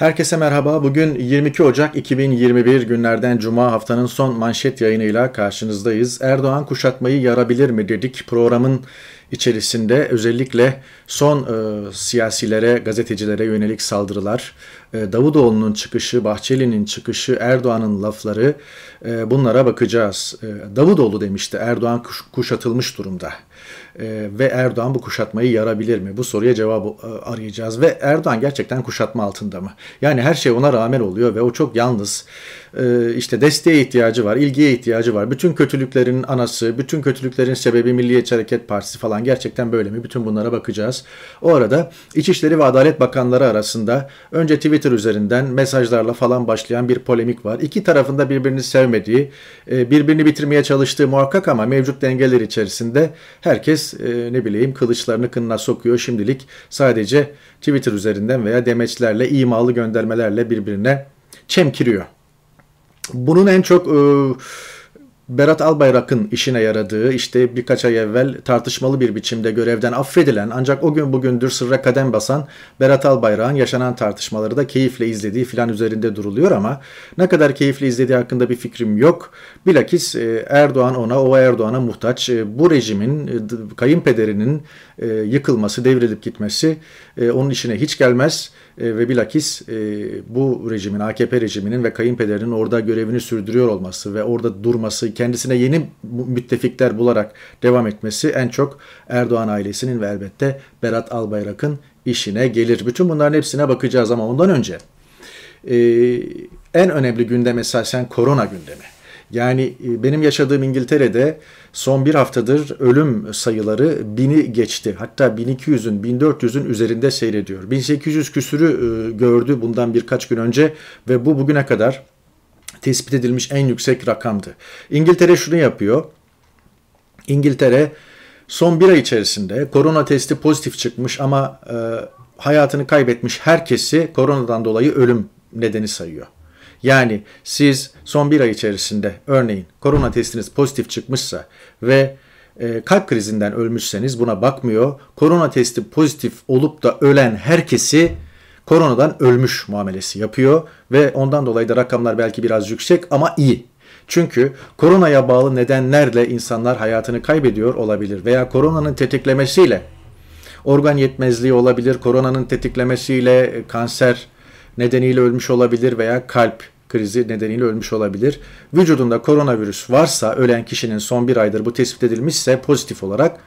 Herkese merhaba. Bugün 22 Ocak 2021 günlerden Cuma haftanın son manşet yayınıyla karşınızdayız. Erdoğan kuşatmayı yarabilir mi dedik. Programın içerisinde özellikle son e, siyasilere, gazetecilere yönelik saldırılar, e, Davutoğlu'nun çıkışı, Bahçeli'nin çıkışı, Erdoğan'ın lafları e, bunlara bakacağız. E, Davutoğlu demişti Erdoğan kuş, kuşatılmış durumda. E, ve Erdoğan bu kuşatmayı yarabilir mi? Bu soruya cevap e, arayacağız. Ve Erdoğan gerçekten kuşatma altında mı? Yani her şey ona rağmen oluyor ve o çok yalnız. E, işte desteğe ihtiyacı var, ilgiye ihtiyacı var. Bütün kötülüklerin anası, bütün kötülüklerin sebebi Milliyetçi Hareket Partisi falan gerçekten böyle mi? Bütün bunlara bakacağız. O arada İçişleri ve Adalet Bakanları arasında önce Twitter üzerinden mesajlarla falan başlayan bir polemik var. İki tarafında birbirini sevmediği, birbirini bitirmeye çalıştığı muhakkak ama mevcut dengeler içerisinde herkes ne bileyim kılıçlarını kınına sokuyor. Şimdilik sadece Twitter üzerinden veya demeçlerle, imalı göndermelerle birbirine çemkiriyor. Bunun en çok e, Berat Albayrak'ın işine yaradığı işte birkaç ay evvel tartışmalı bir biçimde görevden affedilen ancak o gün bugündür sırra kadem basan Berat Albayrak'ın yaşanan tartışmaları da keyifle izlediği filan üzerinde duruluyor ama ne kadar keyifle izlediği hakkında bir fikrim yok. Bilakis e, Erdoğan ona, o Erdoğan'a muhtaç. E, bu rejimin, kayınpederinin yıkılması, devrilip gitmesi onun işine hiç gelmez e, ve bilakis e, bu rejimin, AKP rejiminin ve kayınpederinin orada görevini sürdürüyor olması ve orada durması, kendisine yeni müttefikler bularak devam etmesi en çok Erdoğan ailesinin ve elbette Berat Albayrak'ın işine gelir. Bütün bunların hepsine bakacağız ama ondan önce e, en önemli gündem esasen korona gündemi. Yani e, benim yaşadığım İngiltere'de son bir haftadır ölüm sayıları bini geçti. Hatta 1200'ün 1400'ün üzerinde seyrediyor. 1800 küsürü e, gördü bundan birkaç gün önce ve bu bugüne kadar tespit edilmiş en yüksek rakamdı. İngiltere şunu yapıyor. İngiltere son bir ay içerisinde korona testi pozitif çıkmış ama e, hayatını kaybetmiş herkesi koronadan dolayı ölüm nedeni sayıyor. Yani siz son bir ay içerisinde örneğin korona testiniz pozitif çıkmışsa ve e, kalp krizinden ölmüşseniz buna bakmıyor. Korona testi pozitif olup da ölen herkesi koronadan ölmüş muamelesi yapıyor ve ondan dolayı da rakamlar belki biraz yüksek ama iyi. Çünkü koronaya bağlı nedenlerle insanlar hayatını kaybediyor olabilir veya koronanın tetiklemesiyle organ yetmezliği olabilir, koronanın tetiklemesiyle kanser nedeniyle ölmüş olabilir veya kalp krizi nedeniyle ölmüş olabilir. Vücudunda koronavirüs varsa ölen kişinin son bir aydır bu tespit edilmişse pozitif olarak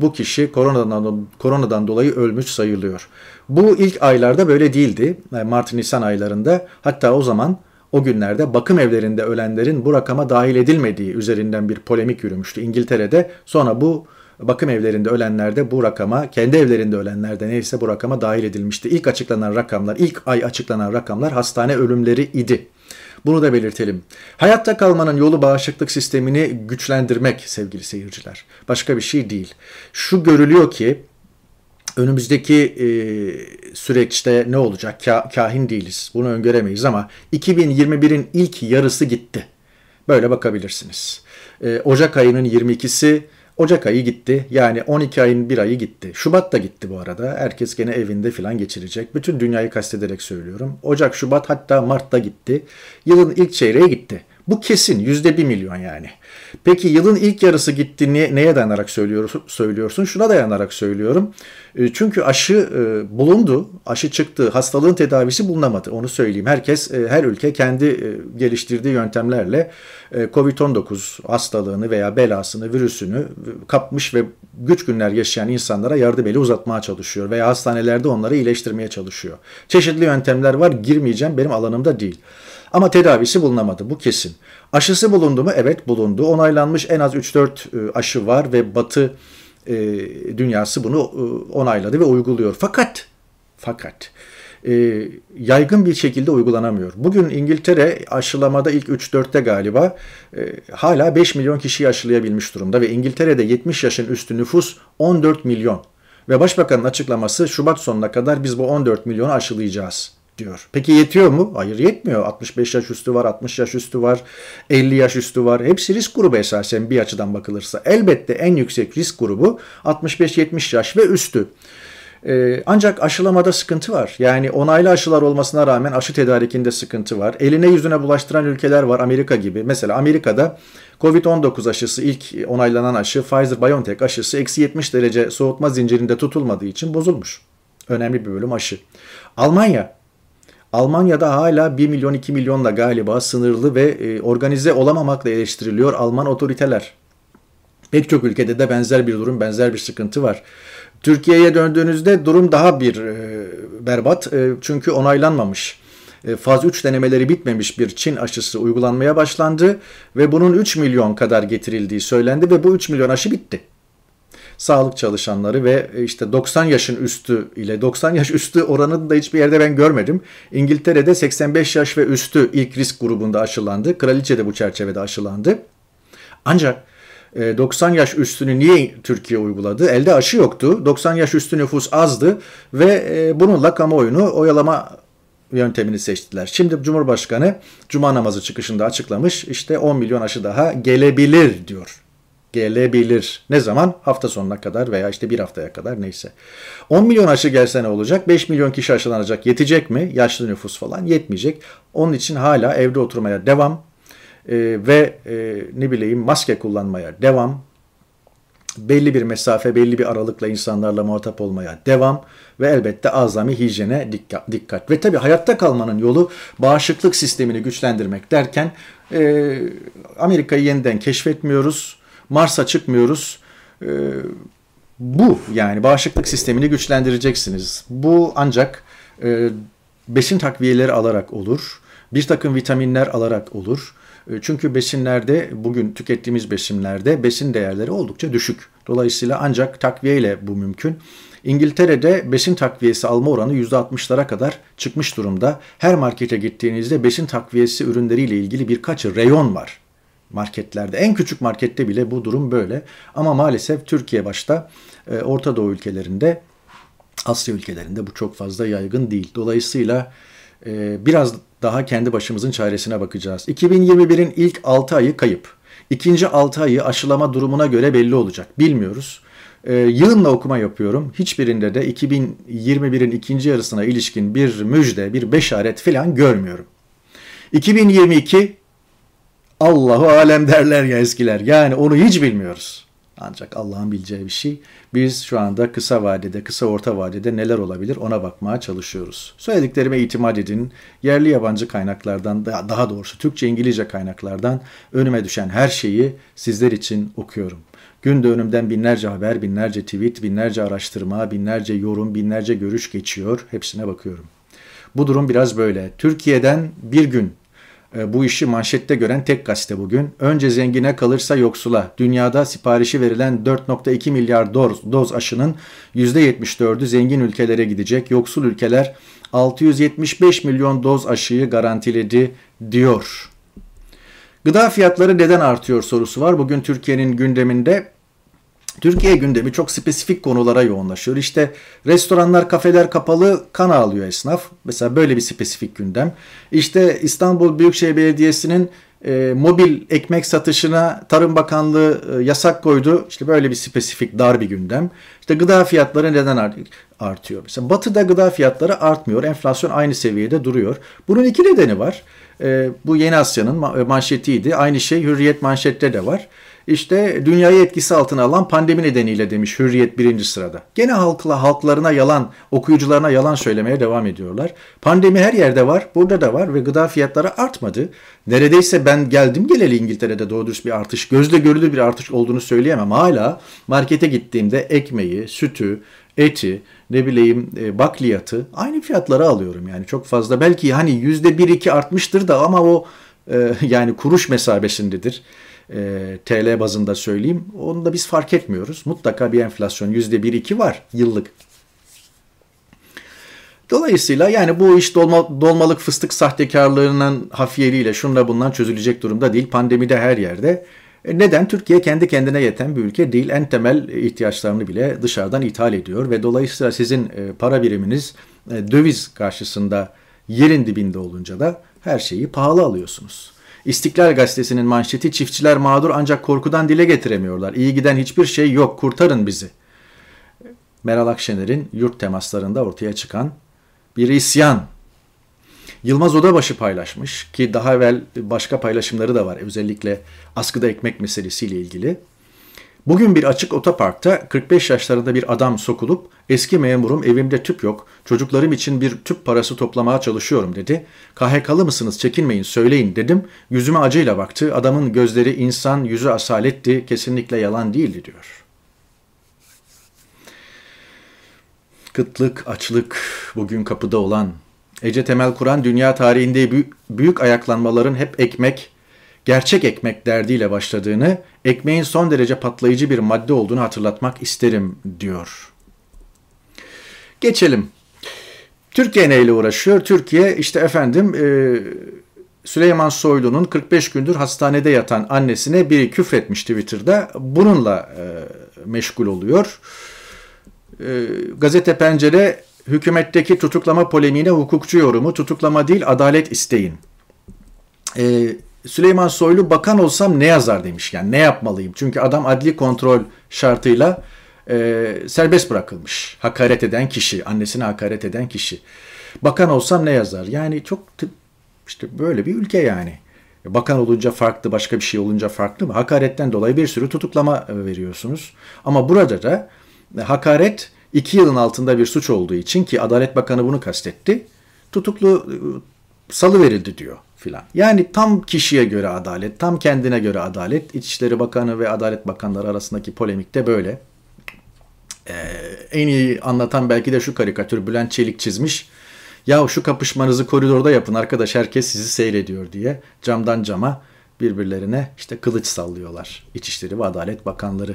bu kişi koronadan, koronadan dolayı ölmüş sayılıyor. Bu ilk aylarda böyle değildi. Mart-Nisan aylarında hatta o zaman o günlerde bakım evlerinde ölenlerin bu rakama dahil edilmediği üzerinden bir polemik yürümüştü İngiltere'de. Sonra bu bakım evlerinde ölenlerde bu rakama, kendi evlerinde ölenlerde neyse bu rakama dahil edilmişti. İlk açıklanan rakamlar, ilk ay açıklanan rakamlar hastane ölümleri idi. Bunu da belirtelim. Hayatta kalmanın yolu bağışıklık sistemini güçlendirmek sevgili seyirciler. Başka bir şey değil. Şu görülüyor ki önümüzdeki e, süreçte ne olacak? Ka, kahin değiliz. Bunu öngöremeyiz ama 2021'in ilk yarısı gitti. Böyle bakabilirsiniz. E, Ocak ayının 22'si Ocak ayı gitti. Yani 12 ayın bir ayı gitti. Şubat da gitti bu arada. Herkes gene evinde filan geçirecek. Bütün dünyayı kastederek söylüyorum. Ocak, Şubat hatta Mart'ta gitti. Yılın ilk çeyreği gitti. Bu kesin yüzde bir milyon yani. Peki yılın ilk yarısı gitti ne, neye dayanarak söylüyorsun? söylüyorsun? Şuna dayanarak söylüyorum. E, çünkü aşı e, bulundu, aşı çıktı, hastalığın tedavisi bulunamadı. Onu söyleyeyim. Herkes, e, her ülke kendi geliştirdiği yöntemlerle COVID-19 hastalığını veya belasını, virüsünü kapmış ve güç günler yaşayan insanlara yardım eli uzatmaya çalışıyor veya hastanelerde onları iyileştirmeye çalışıyor. Çeşitli yöntemler var, girmeyeceğim, benim alanımda değil. Ama tedavisi bulunamadı bu kesin. Aşısı bulundu mu? Evet bulundu. Onaylanmış en az 3-4 e, aşı var ve Batı e, dünyası bunu e, onayladı ve uyguluyor. Fakat fakat e, yaygın bir şekilde uygulanamıyor. Bugün İngiltere aşılamada ilk 3-4'te galiba e, hala 5 milyon kişiyi aşılayabilmiş durumda ve İngiltere'de 70 yaşın üstü nüfus 14 milyon. Ve başbakanın açıklaması Şubat sonuna kadar biz bu 14 milyonu aşılayacağız diyor. Peki yetiyor mu? Hayır yetmiyor. 65 yaş üstü var, 60 yaş üstü var, 50 yaş üstü var. Hepsi risk grubu esasen bir açıdan bakılırsa. Elbette en yüksek risk grubu 65-70 yaş ve üstü. Ee, ancak aşılamada sıkıntı var. Yani onaylı aşılar olmasına rağmen aşı tedarikinde sıkıntı var. Eline yüzüne bulaştıran ülkeler var Amerika gibi. Mesela Amerika'da Covid-19 aşısı ilk onaylanan aşı Pfizer-BioNTech aşısı eksi 70 derece soğutma zincirinde tutulmadığı için bozulmuş. Önemli bir bölüm aşı. Almanya Almanya'da hala 1 milyon 2 milyonla galiba sınırlı ve e, organize olamamakla eleştiriliyor Alman otoriteler. Pek çok ülkede de benzer bir durum, benzer bir sıkıntı var. Türkiye'ye döndüğünüzde durum daha bir e, berbat e, çünkü onaylanmamış. E, faz 3 denemeleri bitmemiş bir Çin aşısı uygulanmaya başlandı ve bunun 3 milyon kadar getirildiği söylendi ve bu 3 milyon aşı bitti. Sağlık çalışanları ve e, işte 90 yaşın üstü ile 90 yaş üstü oranını da hiçbir yerde ben görmedim. İngiltere'de 85 yaş ve üstü ilk risk grubunda aşılandı. Kraliçe de bu çerçevede aşılandı. Ancak 90 e, yaş üstünü niye Türkiye uyguladı? Elde aşı yoktu. 90 yaş üstü nüfus azdı ve e, bununla kamuoyunu oyalama yöntemini seçtiler. Şimdi Cumhurbaşkanı Cuma namazı çıkışında açıklamış işte 10 milyon aşı daha gelebilir diyor. Gelebilir. Ne zaman? Hafta sonuna kadar veya işte bir haftaya kadar neyse. 10 milyon aşı gelse ne olacak? 5 milyon kişi aşılanacak. Yetecek mi? Yaşlı nüfus falan yetmeyecek. Onun için hala evde oturmaya devam e, ve e, ne bileyim maske kullanmaya devam, belli bir mesafe, belli bir aralıkla insanlarla muhatap olmaya devam ve elbette azami hijyene dikkat. dikkat. Ve tabii hayatta kalmanın yolu bağışıklık sistemini güçlendirmek derken e, Amerika'yı yeniden keşfetmiyoruz, Mars'a çıkmıyoruz. E, bu yani bağışıklık sistemini güçlendireceksiniz. Bu ancak e, besin takviyeleri alarak olur, bir takım vitaminler alarak olur e, çünkü besinlerde bugün tükettiğimiz besinlerde besin değerleri oldukça düşük. Dolayısıyla ancak takviye ile bu mümkün. İngiltere'de besin takviyesi alma oranı %60'lara kadar çıkmış durumda. Her markete gittiğinizde besin takviyesi ürünleriyle ilgili birkaç reyon var marketlerde. En küçük markette bile bu durum böyle. Ama maalesef Türkiye başta e, Orta Doğu ülkelerinde, Asya ülkelerinde bu çok fazla yaygın değil. Dolayısıyla e, biraz daha kendi başımızın çaresine bakacağız. 2021'in ilk 6 ayı kayıp. İkinci 6 ayı aşılama durumuna göre belli olacak. Bilmiyoruz. Ee, yığınla okuma yapıyorum. Hiçbirinde de 2021'in ikinci yarısına ilişkin bir müjde, bir beşaret falan görmüyorum. 2022 Allahu alem derler ya eskiler. Yani onu hiç bilmiyoruz. Ancak Allah'ın bileceği bir şey. Biz şu anda kısa vadede, kısa orta vadede neler olabilir ona bakmaya çalışıyoruz. Söylediklerime itimat edin. Yerli yabancı kaynaklardan, daha doğrusu Türkçe İngilizce kaynaklardan önüme düşen her şeyi sizler için okuyorum. Günde önümden binlerce haber, binlerce tweet, binlerce araştırma, binlerce yorum, binlerce görüş geçiyor. Hepsine bakıyorum. Bu durum biraz böyle. Türkiye'den bir gün bu işi manşette gören tek gazete bugün. Önce zengine kalırsa yoksula. Dünyada siparişi verilen 4.2 milyar doz, doz aşının %74'ü zengin ülkelere gidecek. Yoksul ülkeler 675 milyon doz aşıyı garantiledi diyor. Gıda fiyatları neden artıyor sorusu var. Bugün Türkiye'nin gündeminde Türkiye gündemi çok spesifik konulara yoğunlaşıyor. İşte restoranlar, kafeler kapalı, kan ağlıyor esnaf. Mesela böyle bir spesifik gündem. İşte İstanbul Büyükşehir Belediyesi'nin e, mobil ekmek satışına Tarım Bakanlığı e, yasak koydu. İşte böyle bir spesifik dar bir gündem. İşte gıda fiyatları neden artıyor? Mesela Batı'da gıda fiyatları artmıyor. Enflasyon aynı seviyede duruyor. Bunun iki nedeni var. E, bu Yeni Asya'nın manşetiydi. Aynı şey Hürriyet manşette de var. İşte dünyayı etkisi altına alan pandemi nedeniyle demiş Hürriyet birinci sırada. Gene halkla halklarına yalan, okuyucularına yalan söylemeye devam ediyorlar. Pandemi her yerde var, burada da var ve gıda fiyatları artmadı. Neredeyse ben geldim geleli İngiltere'de doğru bir artış, gözle görülür bir artış olduğunu söyleyemem. Hala markete gittiğimde ekmeği, sütü, eti, ne bileyim e, bakliyatı aynı fiyatlara alıyorum yani çok fazla. Belki hani yüzde bir iki artmıştır da ama o e, yani kuruş mesabesindedir e, TL bazında söyleyeyim. Onu da biz fark etmiyoruz. Mutlaka bir enflasyon %1-2 var yıllık. Dolayısıyla yani bu iş dolma, dolmalık fıstık sahtekarlığının hafiyeliğiyle şunla bundan çözülecek durumda değil. Pandemide her yerde. E neden? Türkiye kendi kendine yeten bir ülke değil. En temel ihtiyaçlarını bile dışarıdan ithal ediyor ve dolayısıyla sizin e, para biriminiz e, döviz karşısında yerin dibinde olunca da her şeyi pahalı alıyorsunuz. İstiklal Gazetesi'nin manşeti çiftçiler mağdur ancak korkudan dile getiremiyorlar. İyi giden hiçbir şey yok kurtarın bizi. Meral Akşener'in yurt temaslarında ortaya çıkan bir isyan. Yılmaz Odabaşı paylaşmış ki daha evvel başka paylaşımları da var özellikle askıda ekmek meselesiyle ilgili. Bugün bir açık otoparkta 45 yaşlarında bir adam sokulup eski memurum evimde tüp yok çocuklarım için bir tüp parası toplamaya çalışıyorum dedi. KHK'lı mısınız çekinmeyin söyleyin dedim. Yüzüme acıyla baktı adamın gözleri insan yüzü asaletti kesinlikle yalan değildi diyor. Kıtlık, açlık bugün kapıda olan Ece Temel Kur'an dünya tarihinde büyük, ayaklanmaların hep ekmek, gerçek ekmek derdiyle başladığını, ekmeğin son derece patlayıcı bir madde olduğunu hatırlatmak isterim diyor. Geçelim. Türkiye neyle uğraşıyor? Türkiye işte efendim e, Süleyman Soylu'nun 45 gündür hastanede yatan annesine biri küfretmiş Twitter'da. Bununla e, meşgul oluyor. E, gazete Pencere hükümetteki tutuklama polemiğine hukukçu yorumu, tutuklama değil adalet isteyin. E, Süleyman Soylu bakan olsam ne yazar demiş yani ne yapmalıyım? Çünkü adam adli kontrol şartıyla e, serbest bırakılmış. Hakaret eden kişi, annesine hakaret eden kişi. Bakan olsam ne yazar? Yani çok işte böyle bir ülke yani. Bakan olunca farklı, başka bir şey olunca farklı mı? Hakaretten dolayı bir sürü tutuklama veriyorsunuz. Ama burada da hakaret iki yılın altında bir suç olduğu için ki Adalet Bakanı bunu kastetti. Tutuklu salı verildi diyor filan. Yani tam kişiye göre adalet, tam kendine göre adalet. İçişleri Bakanı ve Adalet Bakanları arasındaki polemik de böyle. Ee, en iyi anlatan belki de şu karikatür Bülent Çelik çizmiş. Ya şu kapışmanızı koridorda yapın arkadaş herkes sizi seyrediyor diye camdan cama birbirlerine işte kılıç sallıyorlar. İçişleri ve Adalet Bakanları.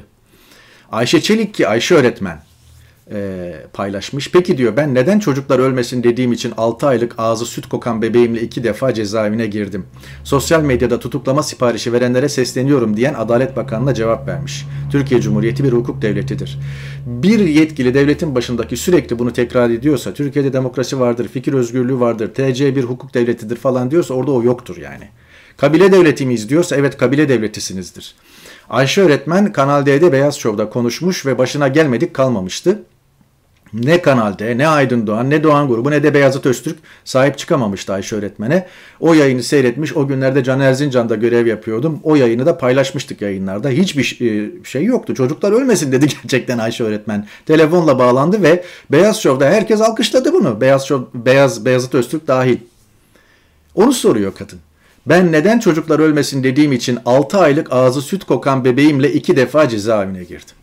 Ayşe Çelik ki Ayşe öğretmen e, paylaşmış. Peki diyor ben neden çocuklar ölmesin dediğim için 6 aylık ağzı süt kokan bebeğimle iki defa cezaevine girdim. Sosyal medyada tutuklama siparişi verenlere sesleniyorum diyen Adalet Bakanı'na cevap vermiş. Türkiye Cumhuriyeti bir hukuk devletidir. Bir yetkili devletin başındaki sürekli bunu tekrar ediyorsa Türkiye'de demokrasi vardır, fikir özgürlüğü vardır, TC bir hukuk devletidir falan diyorsa orada o yoktur yani. Kabile devleti miyiz diyorsa evet kabile devletisinizdir. Ayşe öğretmen Kanal D'de Beyaz Şov'da konuşmuş ve başına gelmedik kalmamıştı. Ne Kanal D, ne Aydın Doğan, ne Doğan grubu ne de Beyazıt Öztürk sahip çıkamamıştı Ayşe öğretmene. O yayını seyretmiş. O günlerde Can Erzincan'da görev yapıyordum. O yayını da paylaşmıştık yayınlarda. Hiçbir e, şey yoktu. Çocuklar ölmesin dedi gerçekten Ayşe öğretmen. Telefonla bağlandı ve Beyaz Şov'da herkes alkışladı bunu. Beyaz Şov, Beyaz Beyazıt Öztürk dahil. Onu soruyor kadın. Ben neden çocuklar ölmesin dediğim için 6 aylık ağzı süt kokan bebeğimle iki defa cezaevine girdim.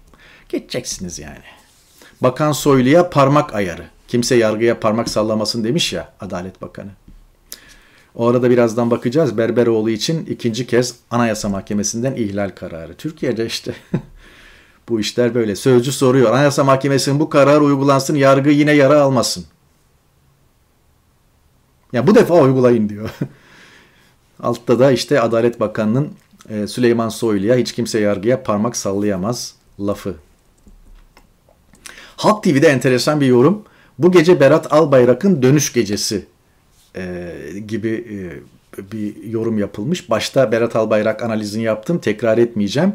Geçeceksiniz yani. Bakan Soylu'ya parmak ayarı. Kimse yargıya parmak sallamasın demiş ya Adalet Bakanı. O arada birazdan bakacağız. Berberoğlu için ikinci kez Anayasa Mahkemesi'nden ihlal kararı. Türkiye'de işte bu işler böyle. Sözcü soruyor. Anayasa Mahkemesi'nin bu karar uygulansın, yargı yine yara almasın. Ya bu defa uygulayın diyor. Altta da işte Adalet Bakanı'nın e, Süleyman Soylu'ya hiç kimse yargıya parmak sallayamaz lafı. Halk TV'de enteresan bir yorum. Bu gece Berat Albayrak'ın dönüş gecesi e, gibi e, bir yorum yapılmış. Başta Berat Albayrak analizini yaptım. Tekrar etmeyeceğim.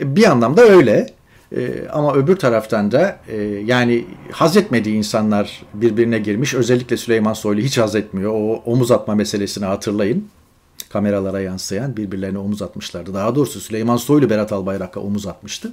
E, bir anlamda öyle. E, ama öbür taraftan da e, yani haz etmediği insanlar birbirine girmiş. Özellikle Süleyman Soylu hiç haz etmiyor. O omuz atma meselesini hatırlayın. Kameralara yansıyan birbirlerine omuz atmışlardı. Daha doğrusu Süleyman Soylu Berat Albayrak'a omuz atmıştı.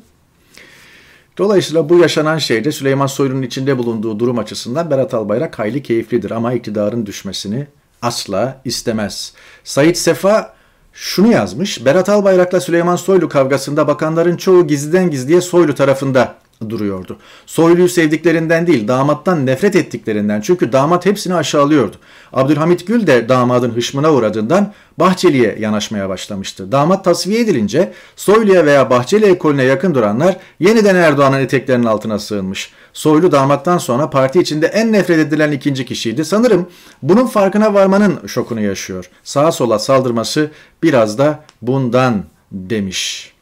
Dolayısıyla bu yaşanan şeyde Süleyman Soylu'nun içinde bulunduğu durum açısından Berat Albayrak hayli keyiflidir ama iktidarın düşmesini asla istemez. Sayit Sefa şunu yazmış. Berat Albayrak'la Süleyman Soylu kavgasında bakanların çoğu gizliden gizliye Soylu tarafında duruyordu. Soylu'yu sevdiklerinden değil damattan nefret ettiklerinden çünkü damat hepsini aşağılıyordu. Abdülhamit Gül de damadın hışmına uğradığından Bahçeli'ye yanaşmaya başlamıştı. Damat tasfiye edilince Soylu'ya veya Bahçeli ekolüne yakın duranlar yeniden Erdoğan'ın eteklerinin altına sığınmış. Soylu damattan sonra parti içinde en nefret edilen ikinci kişiydi. Sanırım bunun farkına varmanın şokunu yaşıyor. Sağa sola saldırması biraz da bundan demiş.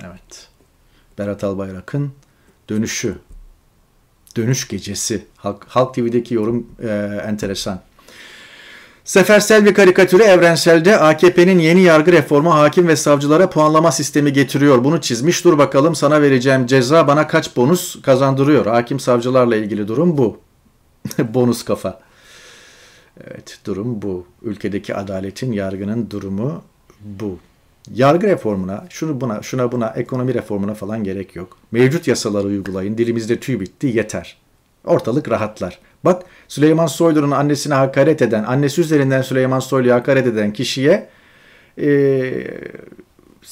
Evet. Berat Albayrak'ın dönüşü, dönüş gecesi. Halk, Halk TV'deki yorum e, enteresan. Sefersel bir karikatürü evrenselde AKP'nin yeni yargı reformu hakim ve savcılara puanlama sistemi getiriyor. Bunu çizmiş. Dur bakalım sana vereceğim ceza bana kaç bonus kazandırıyor. Hakim savcılarla ilgili durum bu. bonus kafa. Evet durum bu. Ülkedeki adaletin, yargının durumu bu. Yargı reformuna, şunu buna, şuna buna, ekonomi reformuna falan gerek yok. Mevcut yasaları uygulayın. Dilimizde tüy bitti, yeter. Ortalık rahatlar. Bak Süleyman Soylu'nun annesine hakaret eden, annesi üzerinden Süleyman Soylu'ya hakaret eden kişiye e,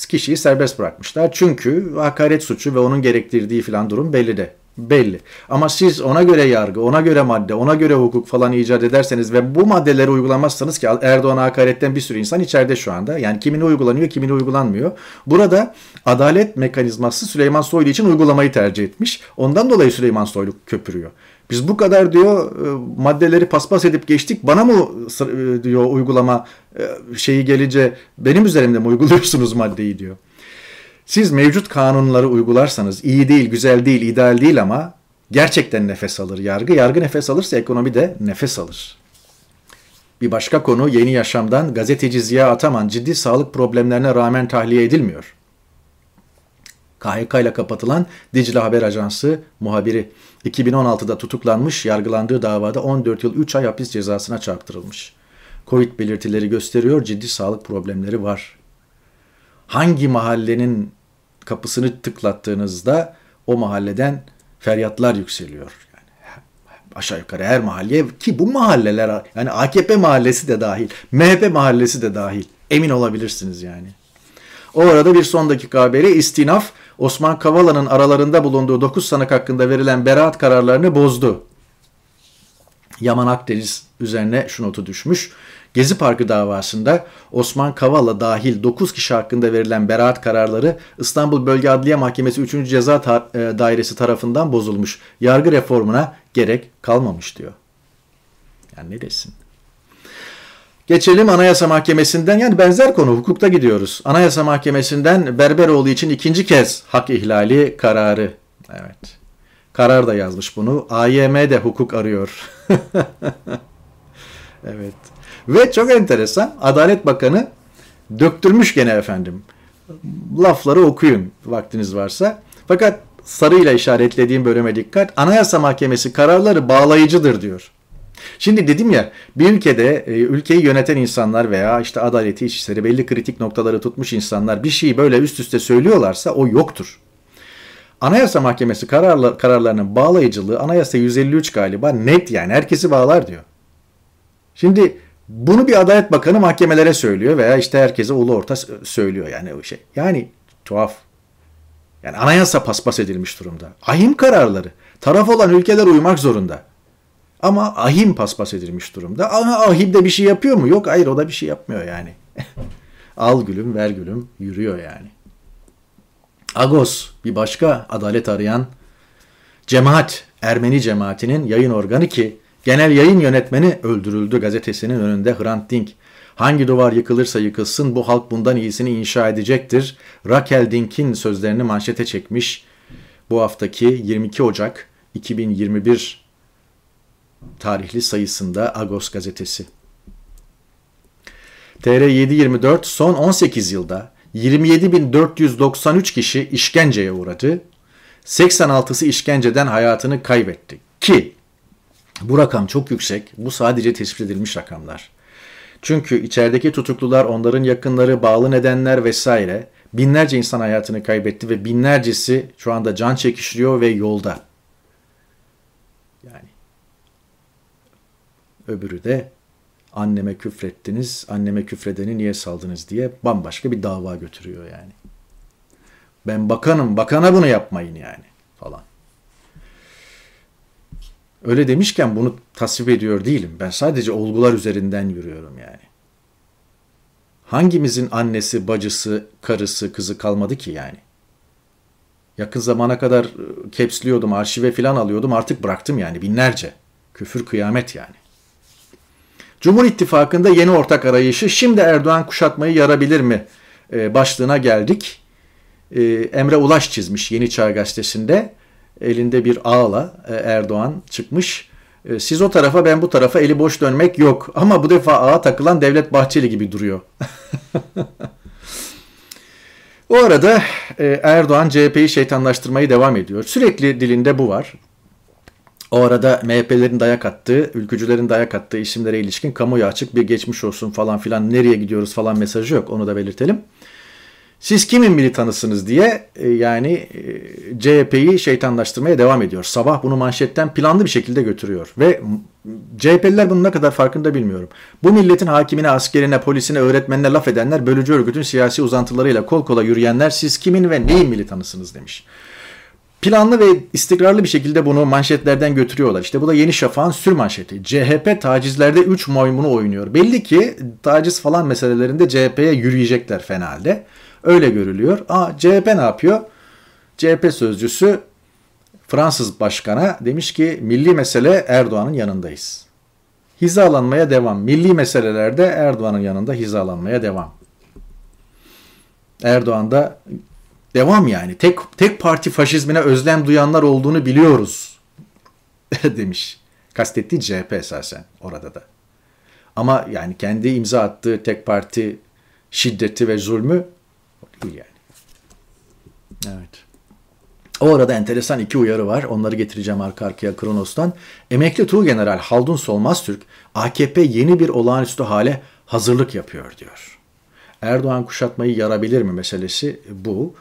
kişiyi serbest bırakmışlar. Çünkü hakaret suçu ve onun gerektirdiği filan durum belli de. Belli. Ama siz ona göre yargı, ona göre madde, ona göre hukuk falan icat ederseniz ve bu maddeleri uygulamazsanız ki Erdoğan'a hakaretten bir sürü insan içeride şu anda. Yani kimine uygulanıyor, kimine uygulanmıyor. Burada adalet mekanizması Süleyman Soylu için uygulamayı tercih etmiş. Ondan dolayı Süleyman Soylu köpürüyor. Biz bu kadar diyor e, maddeleri paspas edip geçtik. Bana mı e, diyor uygulama e, şeyi gelince benim üzerimde mi uyguluyorsunuz maddeyi diyor. Siz mevcut kanunları uygularsanız iyi değil, güzel değil, ideal değil ama gerçekten nefes alır yargı. Yargı nefes alırsa ekonomi de nefes alır. Bir başka konu yeni yaşamdan gazeteci Ziya Ataman ciddi sağlık problemlerine rağmen tahliye edilmiyor. KHK ile kapatılan Dicle Haber Ajansı muhabiri 2016'da tutuklanmış, yargılandığı davada 14 yıl 3 ay hapis cezasına çarptırılmış. Covid belirtileri gösteriyor, ciddi sağlık problemleri var. Hangi mahallenin kapısını tıklattığınızda o mahalleden feryatlar yükseliyor. Yani aşağı yukarı her mahalleye ki bu mahalleler yani AKP mahallesi de dahil, MHP mahallesi de dahil. Emin olabilirsiniz yani. O arada bir son dakika haberi istinaf Osman Kavala'nın aralarında bulunduğu 9 sanık hakkında verilen beraat kararlarını bozdu. Yaman Akdeniz üzerine şu notu düşmüş. Gezi Parkı davasında Osman Kavala dahil 9 kişi hakkında verilen beraat kararları İstanbul Bölge Adliye Mahkemesi 3. Ceza e, Dairesi tarafından bozulmuş. Yargı reformuna gerek kalmamış diyor. Yani ne desin? Geçelim Anayasa Mahkemesi'nden yani benzer konu hukukta gidiyoruz. Anayasa Mahkemesi'nden Berberoğlu için ikinci kez hak ihlali kararı. Evet. Karar da yazmış bunu. AYM de hukuk arıyor. evet. Ve çok enteresan Adalet Bakanı döktürmüş gene efendim. Lafları okuyun vaktiniz varsa. Fakat sarıyla işaretlediğim bölüme dikkat. Anayasa Mahkemesi kararları bağlayıcıdır diyor. Şimdi dedim ya bir ülkede e, ülkeyi yöneten insanlar veya işte adaleti, içişleri belli kritik noktaları tutmuş insanlar bir şeyi böyle üst üste söylüyorlarsa o yoktur. Anayasa Mahkemesi kararlar, kararlarının bağlayıcılığı Anayasa 153 galiba net yani herkesi bağlar diyor. Şimdi bunu bir Adalet Bakanı mahkemelere söylüyor veya işte herkese ulu orta söylüyor yani o şey. Yani tuhaf. Yani anayasa paspas edilmiş durumda. Ahim kararları. Taraf olan ülkeler uymak zorunda. Ama ahim paspas edilmiş durumda. Ama ahim de bir şey yapıyor mu? Yok hayır o da bir şey yapmıyor yani. Al gülüm ver gülüm yürüyor yani. Agos bir başka adalet arayan cemaat Ermeni cemaatinin yayın organı ki genel yayın yönetmeni öldürüldü gazetesinin önünde Hrant Dink. Hangi duvar yıkılırsa yıkılsın bu halk bundan iyisini inşa edecektir. Raquel Dink'in sözlerini manşete çekmiş. Bu haftaki 22 Ocak 2021 tarihli sayısında Agos gazetesi. TR724 son 18 yılda 27.493 kişi işkenceye uğradı. 86'sı işkenceden hayatını kaybetti. Ki bu rakam çok yüksek. Bu sadece tespit edilmiş rakamlar. Çünkü içerideki tutuklular, onların yakınları, bağlı nedenler vesaire binlerce insan hayatını kaybetti ve binlercesi şu anda can çekiştiriyor ve yolda. Yani öbürü de anneme küfrettiniz, anneme küfredeni niye saldınız diye bambaşka bir dava götürüyor yani. Ben bakanım, bakana bunu yapmayın yani falan. Öyle demişken bunu tasvip ediyor değilim. Ben sadece olgular üzerinden yürüyorum yani. Hangimizin annesi, bacısı, karısı, kızı kalmadı ki yani? Yakın zamana kadar ıı, kepsliyordum, arşive falan alıyordum. Artık bıraktım yani binlerce. Küfür kıyamet yani. Cumhur İttifakı'nda yeni ortak arayışı şimdi Erdoğan kuşatmayı yarabilir mi e, başlığına geldik. E, Emre Ulaş çizmiş Yeni Çağ Gazetesi'nde. Elinde bir ağla e, Erdoğan çıkmış. E, siz o tarafa ben bu tarafa eli boş dönmek yok. Ama bu defa ağa takılan Devlet Bahçeli gibi duruyor. o arada e, Erdoğan CHP'yi şeytanlaştırmayı devam ediyor. Sürekli dilinde bu var. O arada MHP'lerin dayak attığı, ülkücülerin dayak attığı isimlere ilişkin kamuya açık bir geçmiş olsun falan filan nereye gidiyoruz falan mesajı yok. Onu da belirtelim. Siz kimin militanısınız diye e, yani e, CHP'yi şeytanlaştırmaya devam ediyor. Sabah bunu manşetten planlı bir şekilde götürüyor. Ve CHP'liler bunun ne kadar farkında bilmiyorum. Bu milletin hakimine, askerine, polisine, öğretmenine laf edenler, bölücü örgütün siyasi uzantılarıyla kol kola yürüyenler siz kimin ve neyin militanısınız demiş. Planlı ve istikrarlı bir şekilde bunu manşetlerden götürüyorlar. İşte bu da Yeni Şafak'ın sür manşeti. CHP tacizlerde 3 maymunu oynuyor. Belli ki taciz falan meselelerinde CHP'ye yürüyecekler fena halde. Öyle görülüyor. Aa, CHP ne yapıyor? CHP sözcüsü Fransız başkana demiş ki milli mesele Erdoğan'ın yanındayız. Hizalanmaya devam. Milli meselelerde Erdoğan'ın yanında hizalanmaya devam. Erdoğan da devam yani. Tek tek parti faşizmine özlem duyanlar olduğunu biliyoruz demiş. Kastettiği CHP esasen orada da. Ama yani kendi imza attığı tek parti şiddeti ve zulmü değil yani. Evet. O arada enteresan iki uyarı var. Onları getireceğim arka arkaya Kronos'tan. Emekli Tuğgeneral Haldun Solmaz Türk, AKP yeni bir olağanüstü hale hazırlık yapıyor diyor. Erdoğan kuşatmayı yarabilir mi meselesi bu.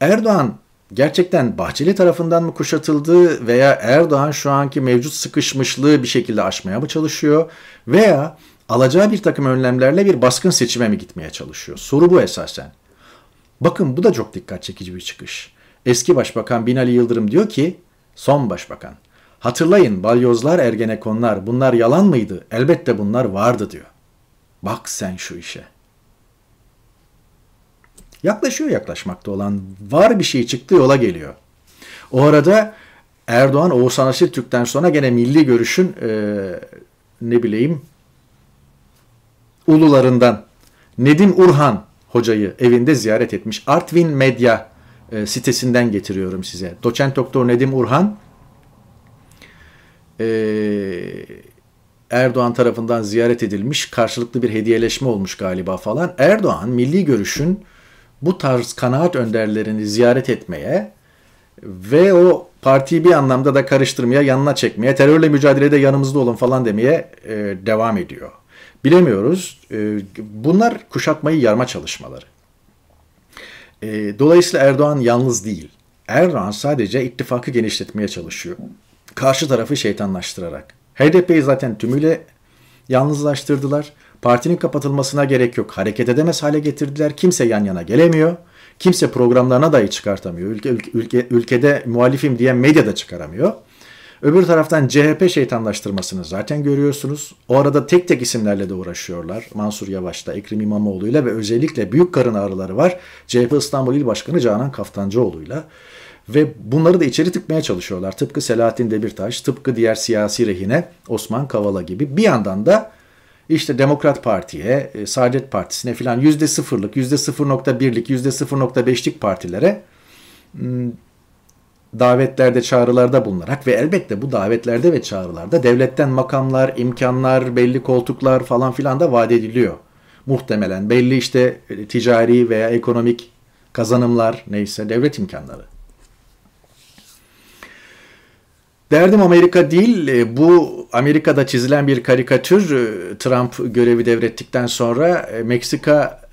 Erdoğan gerçekten Bahçeli tarafından mı kuşatıldı veya Erdoğan şu anki mevcut sıkışmışlığı bir şekilde aşmaya mı çalışıyor veya alacağı bir takım önlemlerle bir baskın seçime mi gitmeye çalışıyor? Soru bu esasen. Bakın bu da çok dikkat çekici bir çıkış. Eski Başbakan Binali Yıldırım diyor ki, son başbakan, hatırlayın balyozlar, ergenekonlar bunlar yalan mıydı? Elbette bunlar vardı diyor. Bak sen şu işe. Yaklaşıyor yaklaşmakta olan var bir şey çıktı yola geliyor. O arada Erdoğan Oğuzhan Asil sonra gene milli görüşün e, ne bileyim ulularından Nedim Urhan hocayı evinde ziyaret etmiş. Artvin Medya e, sitesinden getiriyorum size. Doçent Doktor Nedim Urhan e, Erdoğan tarafından ziyaret edilmiş. Karşılıklı bir hediyeleşme olmuş galiba falan. Erdoğan milli görüşün bu tarz kanaat önderlerini ziyaret etmeye ve o partiyi bir anlamda da karıştırmaya, yanına çekmeye, terörle mücadelede yanımızda olun falan demeye e, devam ediyor. Bilemiyoruz. E, bunlar kuşatmayı yarma çalışmaları. E, dolayısıyla Erdoğan yalnız değil. Erdoğan sadece ittifakı genişletmeye çalışıyor. Karşı tarafı şeytanlaştırarak. HDP'yi zaten tümüyle yalnızlaştırdılar. Partinin kapatılmasına gerek yok. Hareket edemez hale getirdiler. Kimse yan yana gelemiyor. Kimse programlarına dahi çıkartamıyor. Ülke, ülke, ülkede muhalifim diyen medya çıkaramıyor. Öbür taraftan CHP şeytanlaştırmasını zaten görüyorsunuz. O arada tek tek isimlerle de uğraşıyorlar. Mansur Yavaş'ta, Ekrem İmamoğlu'yla ve özellikle büyük karın ağrıları var. CHP İstanbul İl Başkanı Canan Kaftancıoğlu'yla. Ve bunları da içeri tıkmaya çalışıyorlar. Tıpkı Selahattin Demirtaş, tıpkı diğer siyasi rehine Osman Kavala gibi. Bir yandan da işte Demokrat Parti'ye, e, Saadet Partisi'ne filan yüzde sıfırlık, yüzde sıfır nokta birlik, yüzde sıfır nokta beşlik partilere davetlerde, çağrılarda bulunarak ve elbette bu davetlerde ve çağrılarda devletten makamlar, imkanlar, belli koltuklar falan filan da vaat ediliyor. Muhtemelen belli işte e, ticari veya ekonomik kazanımlar neyse devlet imkanları. Derdim Amerika değil, e, bu Amerika'da çizilen bir karikatür e, Trump görevi devrettikten sonra Meksika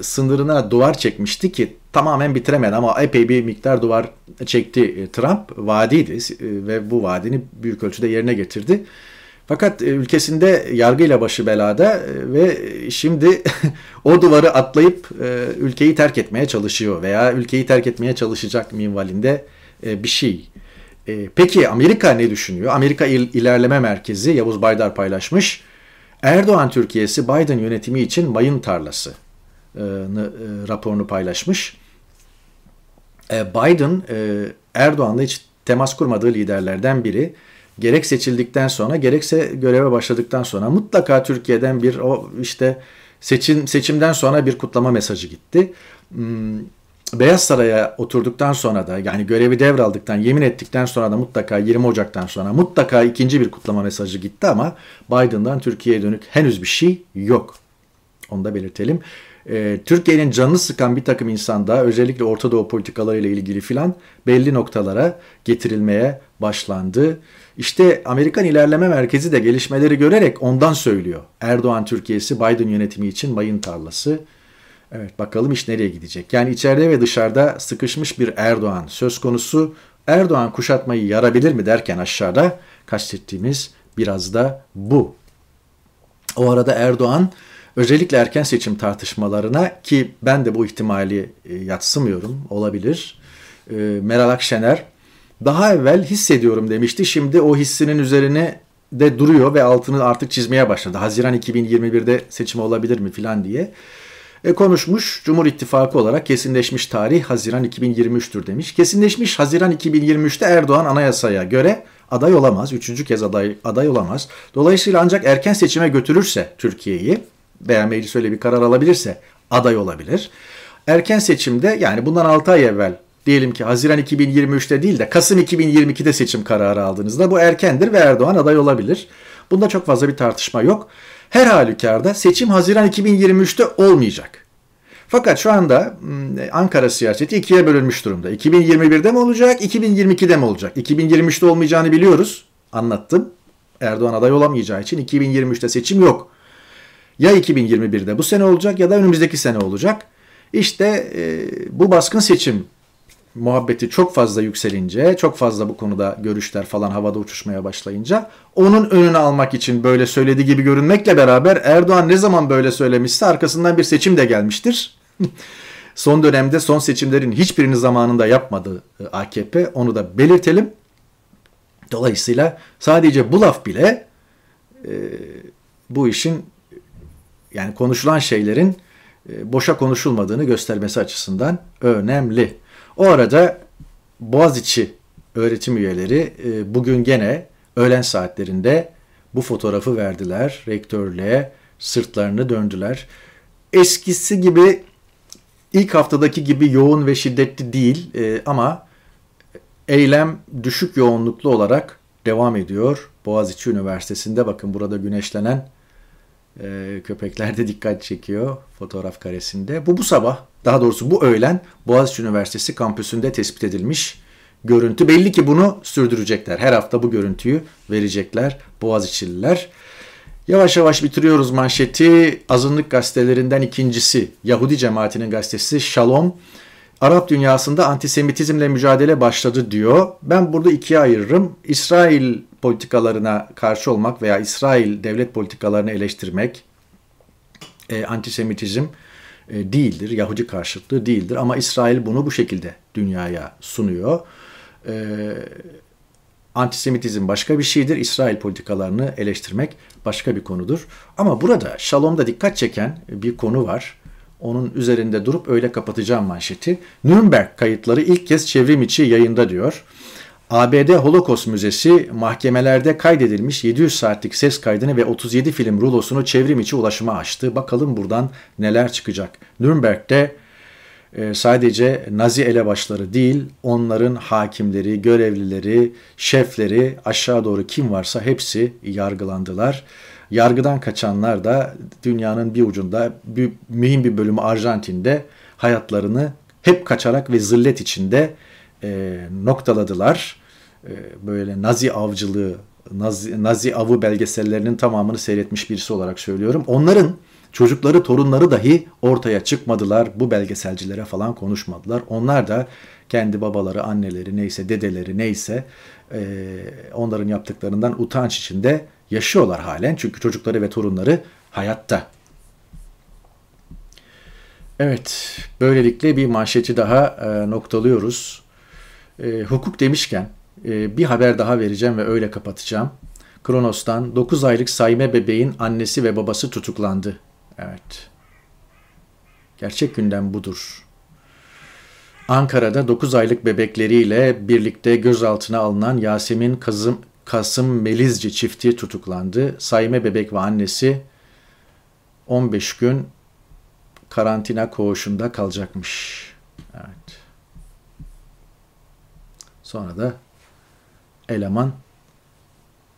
sınırına duvar çekmişti ki tamamen bitiremedi ama epey bir miktar duvar çekti e, Trump. Vadiydi e, ve bu vaadini büyük ölçüde yerine getirdi. Fakat e, ülkesinde yargıyla başı belada ve şimdi o duvarı atlayıp ülkeyi terk etmeye çalışıyor veya ülkeyi terk etmeye çalışacak minvalinde bir şey. Peki Amerika ne düşünüyor? Amerika İlerleme Merkezi Yavuz Baydar paylaşmış. Erdoğan Türkiye'si Biden yönetimi için mayın tarlası raporunu paylaşmış. E, Biden e, Erdoğan'la hiç temas kurmadığı liderlerden biri. Gerek seçildikten sonra gerekse göreve başladıktan sonra mutlaka Türkiye'den bir o işte seçim seçimden sonra bir kutlama mesajı gitti. Hmm, Beyaz Saray'a oturduktan sonra da yani görevi devraldıktan, yemin ettikten sonra da mutlaka 20 Ocak'tan sonra mutlaka ikinci bir kutlama mesajı gitti ama Biden'dan Türkiye'ye dönük henüz bir şey yok. Onu da belirtelim. Ee, Türkiye'nin canını sıkan bir takım insan da özellikle Orta Doğu politikalarıyla ilgili filan belli noktalara getirilmeye başlandı. İşte Amerikan İlerleme Merkezi de gelişmeleri görerek ondan söylüyor. Erdoğan Türkiye'si Biden yönetimi için mayın tarlası. Evet bakalım iş nereye gidecek. Yani içeride ve dışarıda sıkışmış bir Erdoğan söz konusu. Erdoğan kuşatmayı yarabilir mi derken aşağıda kastettiğimiz biraz da bu. O arada Erdoğan özellikle erken seçim tartışmalarına ki ben de bu ihtimali e, yatsımıyorum olabilir. E, Meral Akşener daha evvel hissediyorum demişti. Şimdi o hissinin üzerine de duruyor ve altını artık çizmeye başladı. Haziran 2021'de seçim olabilir mi filan diye. E, konuşmuş Cumhur İttifakı olarak kesinleşmiş tarih Haziran 2023'tür demiş. Kesinleşmiş Haziran 2023'te Erdoğan anayasaya göre aday olamaz. Üçüncü kez aday, aday olamaz. Dolayısıyla ancak erken seçime götürürse Türkiye'yi veya meclis öyle bir karar alabilirse aday olabilir. Erken seçimde yani bundan 6 ay evvel diyelim ki Haziran 2023'te değil de Kasım 2022'de seçim kararı aldığınızda bu erkendir ve Erdoğan aday olabilir. Bunda çok fazla bir tartışma yok. Her halükarda seçim Haziran 2023'te olmayacak. Fakat şu anda hmm, Ankara siyaseti ikiye bölünmüş durumda. 2021'de mi olacak, 2022'de mi olacak? 2023'te olmayacağını biliyoruz. Anlattım. Erdoğan aday olamayacağı için 2023'te seçim yok. Ya 2021'de bu sene olacak ya da önümüzdeki sene olacak. İşte e, bu baskın seçim muhabbeti çok fazla yükselince, çok fazla bu konuda görüşler falan havada uçuşmaya başlayınca onun önünü almak için böyle söylediği gibi görünmekle beraber Erdoğan ne zaman böyle söylemişse arkasından bir seçim de gelmiştir. son dönemde son seçimlerin hiçbirini zamanında yapmadı e, AKP. Onu da belirtelim. Dolayısıyla sadece bu laf bile e, bu işin yani konuşulan şeylerin e, boşa konuşulmadığını göstermesi açısından önemli. O arada Boğaziçi öğretim üyeleri e, bugün gene öğlen saatlerinde bu fotoğrafı verdiler. Rektörlüğe sırtlarını döndüler. Eskisi gibi ilk haftadaki gibi yoğun ve şiddetli değil e, ama eylem düşük yoğunluklu olarak devam ediyor. Boğaziçi Üniversitesi'nde bakın burada güneşlenen e, köpekler de dikkat çekiyor fotoğraf karesinde. Bu bu sabah daha doğrusu bu öğlen Boğaziçi Üniversitesi kampüsünde tespit edilmiş görüntü. Belli ki bunu sürdürecekler. Her hafta bu görüntüyü verecekler Boğaziçi'liler. Yavaş yavaş bitiriyoruz manşeti. Azınlık gazetelerinden ikincisi Yahudi cemaatinin gazetesi Shalom. Arap dünyasında antisemitizmle mücadele başladı diyor. Ben burada ikiye ayırırım. İsrail politikalarına karşı olmak veya İsrail devlet politikalarını eleştirmek, e, antisemitizm e, değildir, Yahudi karşıtlığı değildir. Ama İsrail bunu bu şekilde dünyaya sunuyor. E, antisemitizm başka bir şeydir, İsrail politikalarını eleştirmek başka bir konudur. Ama burada Şalom'da dikkat çeken bir konu var. Onun üzerinde durup öyle kapatacağım manşeti. Nürnberg kayıtları ilk kez çevrim içi yayında diyor. ABD Holocaust Müzesi mahkemelerde kaydedilmiş 700 saatlik ses kaydını ve 37 film rulosunu çevrim içi ulaşıma açtı. Bakalım buradan neler çıkacak. Nürnberg'de e, sadece Nazi elebaşları değil, onların hakimleri, görevlileri, şefleri, aşağı doğru kim varsa hepsi yargılandılar. Yargıdan kaçanlar da dünyanın bir ucunda, bir, mühim bir bölümü Arjantin'de hayatlarını hep kaçarak ve zillet içinde e, noktaladılar. E, böyle Nazi avcılığı, Nazi, Nazi avı belgesellerinin tamamını seyretmiş birisi olarak söylüyorum. Onların çocukları, torunları dahi ortaya çıkmadılar. Bu belgeselcilere falan konuşmadılar. Onlar da kendi babaları, anneleri, neyse dedeleri neyse e, onların yaptıklarından utanç içinde yaşıyorlar halen. Çünkü çocukları ve torunları hayatta. Evet, böylelikle bir manşeti daha e, noktalıyoruz. E, hukuk demişken e, bir haber daha vereceğim ve öyle kapatacağım. Kronos'tan 9 aylık sayme bebeğin annesi ve babası tutuklandı. Evet. Gerçek gündem budur. Ankara'da 9 aylık bebekleriyle birlikte gözaltına alınan Yasemin Kazım, Kasım Melizci çifti tutuklandı. Sayme bebek ve annesi 15 gün karantina koğuşunda kalacakmış. Evet. Sonra da eleman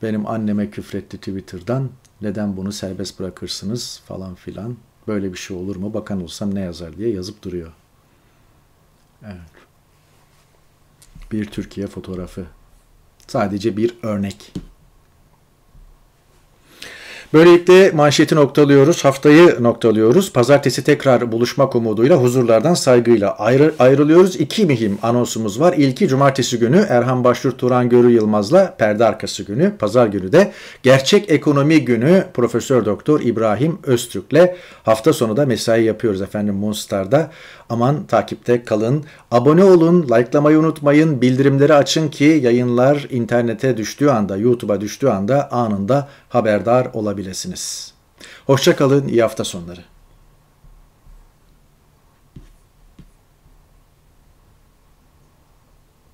benim anneme küfretti Twitter'dan. Neden bunu serbest bırakırsınız falan filan. Böyle bir şey olur mu? Bakan olsam ne yazar diye yazıp duruyor. Evet. Bir Türkiye fotoğrafı. Sadece bir örnek. Böylelikle manşeti noktalıyoruz, haftayı noktalıyoruz. Pazartesi tekrar buluşmak umuduyla huzurlardan saygıyla ayrı, ayrılıyoruz. İki mühim anonsumuz var. İlki cumartesi günü Erhan Başvur Turan Görü Yılmaz'la perde arkası günü. Pazar günü de gerçek ekonomi günü Profesör Doktor İbrahim Öztürk'le hafta sonu da mesai yapıyoruz efendim Moonstar'da. Aman takipte kalın. Abone olun, likelamayı unutmayın, bildirimleri açın ki yayınlar internete düştüğü anda, YouTube'a düştüğü anda anında haberdar olabilirsiniz. Hoşçakalın, iyi hafta sonları.